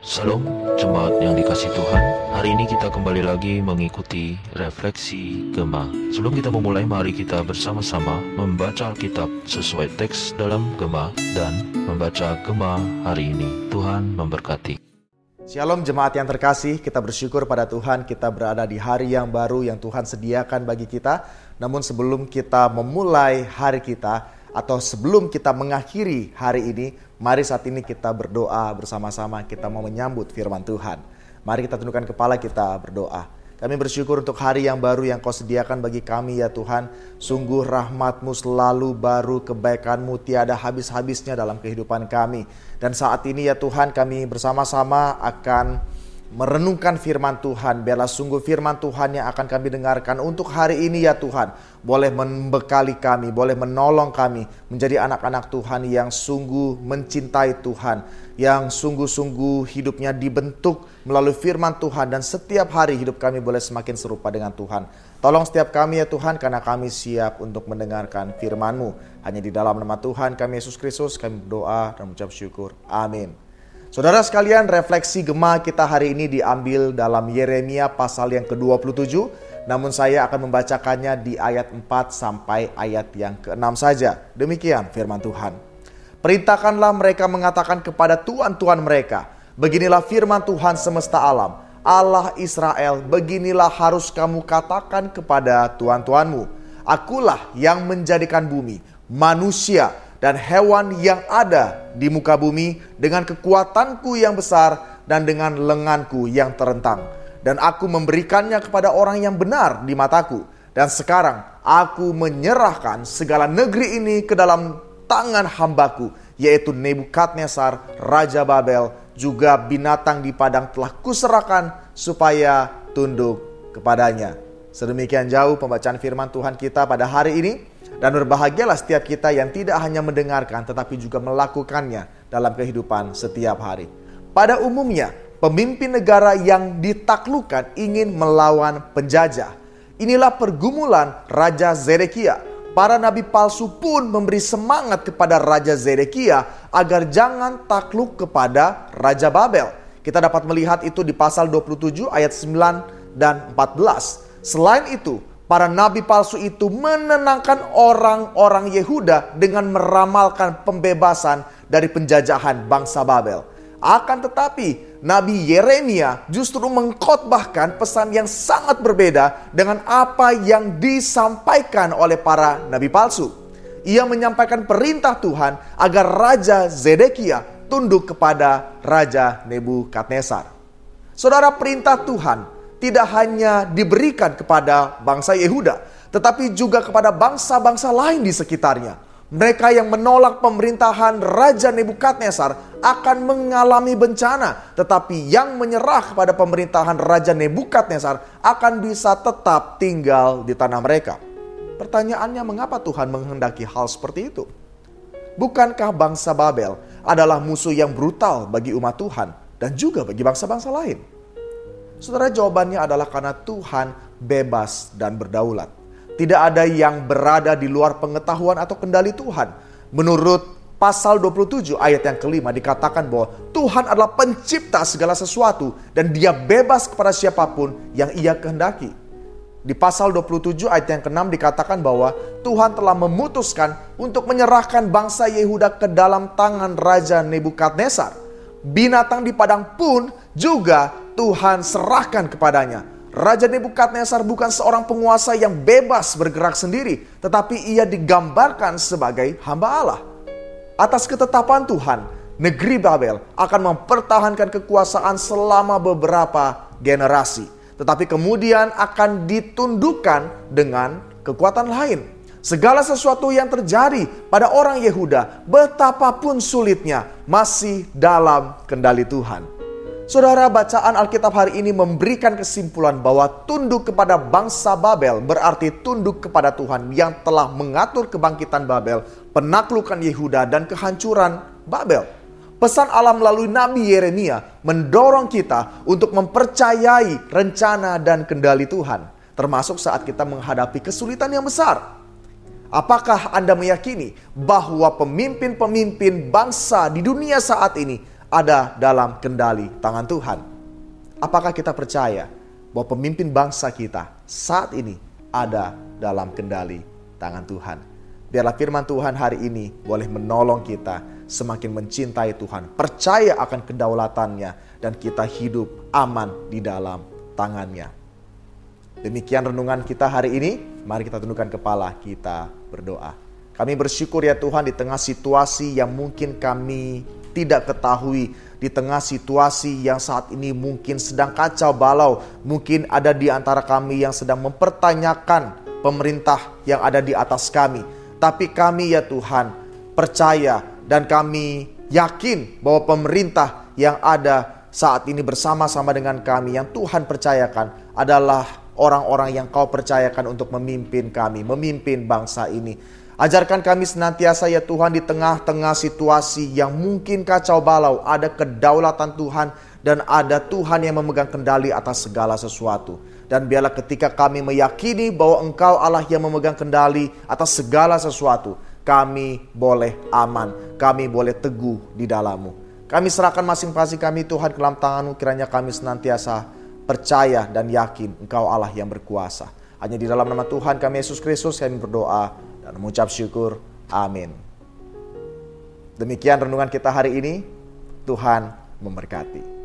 Salam jemaat yang dikasih Tuhan. Hari ini kita kembali lagi mengikuti refleksi Gema Sebelum kita memulai mari kita bersama-sama membaca Alkitab sesuai teks dalam Gema Dan membaca Gema hari ini. Tuhan memberkati. Shalom jemaat yang terkasih, kita bersyukur pada Tuhan kita berada di hari yang baru yang Tuhan sediakan bagi kita. Namun sebelum kita memulai hari kita atau sebelum kita mengakhiri hari ini, Mari saat ini kita berdoa bersama-sama, kita mau menyambut firman Tuhan. Mari kita tundukkan kepala kita berdoa. Kami bersyukur untuk hari yang baru yang kau sediakan bagi kami ya Tuhan. Sungguh rahmatmu selalu baru, kebaikanmu tiada habis-habisnya dalam kehidupan kami. Dan saat ini ya Tuhan kami bersama-sama akan merenungkan firman Tuhan. Biarlah sungguh firman Tuhan yang akan kami dengarkan untuk hari ini ya Tuhan. Boleh membekali kami, boleh menolong kami menjadi anak-anak Tuhan yang sungguh mencintai Tuhan. Yang sungguh-sungguh hidupnya dibentuk melalui firman Tuhan. Dan setiap hari hidup kami boleh semakin serupa dengan Tuhan. Tolong setiap kami ya Tuhan karena kami siap untuk mendengarkan firman-Mu. Hanya di dalam nama Tuhan kami Yesus Kristus kami berdoa dan mengucap syukur. Amin. Saudara sekalian, refleksi Gema kita hari ini diambil dalam Yeremia pasal yang ke-27, namun saya akan membacakannya di ayat 4 sampai ayat yang ke-6 saja. Demikian firman Tuhan. Perintahkanlah mereka mengatakan kepada Tuhan-Tuhan mereka, beginilah firman Tuhan semesta alam, Allah Israel, beginilah harus kamu katakan kepada Tuhan-Tuhanmu, Akulah yang menjadikan bumi, manusia, dan hewan yang ada di muka bumi dengan kekuatanku yang besar dan dengan lenganku yang terentang. Dan aku memberikannya kepada orang yang benar di mataku. Dan sekarang aku menyerahkan segala negeri ini ke dalam tangan hambaku, yaitu Nebukadnezar, Raja Babel, juga binatang di padang telah kuserahkan supaya tunduk kepadanya. Sedemikian jauh pembacaan firman Tuhan kita pada hari ini. Dan berbahagialah setiap kita yang tidak hanya mendengarkan tetapi juga melakukannya dalam kehidupan setiap hari. Pada umumnya, pemimpin negara yang ditaklukkan ingin melawan penjajah. Inilah pergumulan Raja Zedekia. Para nabi palsu pun memberi semangat kepada Raja Zedekia agar jangan takluk kepada Raja Babel. Kita dapat melihat itu di pasal 27 ayat 9 dan 14. Selain itu, para nabi palsu itu menenangkan orang-orang Yehuda dengan meramalkan pembebasan dari penjajahan bangsa Babel. Akan tetapi, Nabi Yeremia justru mengkhotbahkan pesan yang sangat berbeda dengan apa yang disampaikan oleh para nabi palsu. Ia menyampaikan perintah Tuhan agar Raja Zedekia tunduk kepada Raja Nebukadnezar. Saudara perintah Tuhan tidak hanya diberikan kepada bangsa Yehuda, tetapi juga kepada bangsa-bangsa lain di sekitarnya. Mereka yang menolak pemerintahan Raja Nebukadnezar akan mengalami bencana, tetapi yang menyerah kepada pemerintahan Raja Nebukadnezar akan bisa tetap tinggal di tanah mereka. Pertanyaannya, mengapa Tuhan menghendaki hal seperti itu? Bukankah bangsa Babel adalah musuh yang brutal bagi umat Tuhan dan juga bagi bangsa-bangsa lain? Saudara jawabannya adalah karena Tuhan bebas dan berdaulat. Tidak ada yang berada di luar pengetahuan atau kendali Tuhan. Menurut pasal 27 ayat yang kelima dikatakan bahwa Tuhan adalah pencipta segala sesuatu dan dia bebas kepada siapa pun yang ia kehendaki. Di pasal 27 ayat yang ke-6 dikatakan bahwa Tuhan telah memutuskan untuk menyerahkan bangsa Yehuda ke dalam tangan Raja Nebukadnezar. Binatang di padang pun juga Tuhan serahkan kepadanya. Raja Nebukadnezar bukan seorang penguasa yang bebas bergerak sendiri, tetapi ia digambarkan sebagai hamba Allah. Atas ketetapan Tuhan, negeri Babel akan mempertahankan kekuasaan selama beberapa generasi, tetapi kemudian akan ditundukkan dengan kekuatan lain. Segala sesuatu yang terjadi pada orang Yehuda, betapapun sulitnya, masih dalam kendali Tuhan. Saudara, bacaan Alkitab hari ini memberikan kesimpulan bahwa tunduk kepada bangsa Babel berarti tunduk kepada Tuhan yang telah mengatur kebangkitan Babel, penaklukan Yehuda, dan kehancuran Babel. Pesan alam melalui Nabi Yeremia mendorong kita untuk mempercayai rencana dan kendali Tuhan, termasuk saat kita menghadapi kesulitan yang besar. Apakah Anda meyakini bahwa pemimpin-pemimpin bangsa di dunia saat ini ada dalam kendali tangan Tuhan. Apakah kita percaya bahwa pemimpin bangsa kita saat ini ada dalam kendali tangan Tuhan? Biarlah firman Tuhan hari ini boleh menolong kita semakin mencintai Tuhan, percaya akan kedaulatannya, dan kita hidup aman di dalam tangannya. Demikian renungan kita hari ini. Mari kita tundukkan kepala, kita berdoa. Kami bersyukur ya Tuhan di tengah situasi yang mungkin kami tidak ketahui, di tengah situasi yang saat ini mungkin sedang kacau balau, mungkin ada di antara kami yang sedang mempertanyakan pemerintah yang ada di atas kami tapi kami ya Tuhan percaya dan kami yakin bahwa pemerintah yang ada saat ini bersama-sama dengan kami yang Tuhan percayakan adalah orang-orang yang kau percayakan untuk memimpin kami, memimpin bangsa ini. Ajarkan kami senantiasa ya Tuhan di tengah-tengah situasi yang mungkin kacau balau, ada kedaulatan Tuhan dan ada Tuhan yang memegang kendali atas segala sesuatu. Dan biarlah ketika kami meyakini bahwa Engkau Allah yang memegang kendali atas segala sesuatu, kami boleh aman, kami boleh teguh di dalammu. Kami serahkan masing-masing kami Tuhan ke dalam tanganmu, kiranya kami senantiasa percaya dan yakin Engkau Allah yang berkuasa. Hanya di dalam nama Tuhan kami Yesus Kristus kami berdoa dan mengucap syukur. Amin. Demikian renungan kita hari ini. Tuhan memberkati.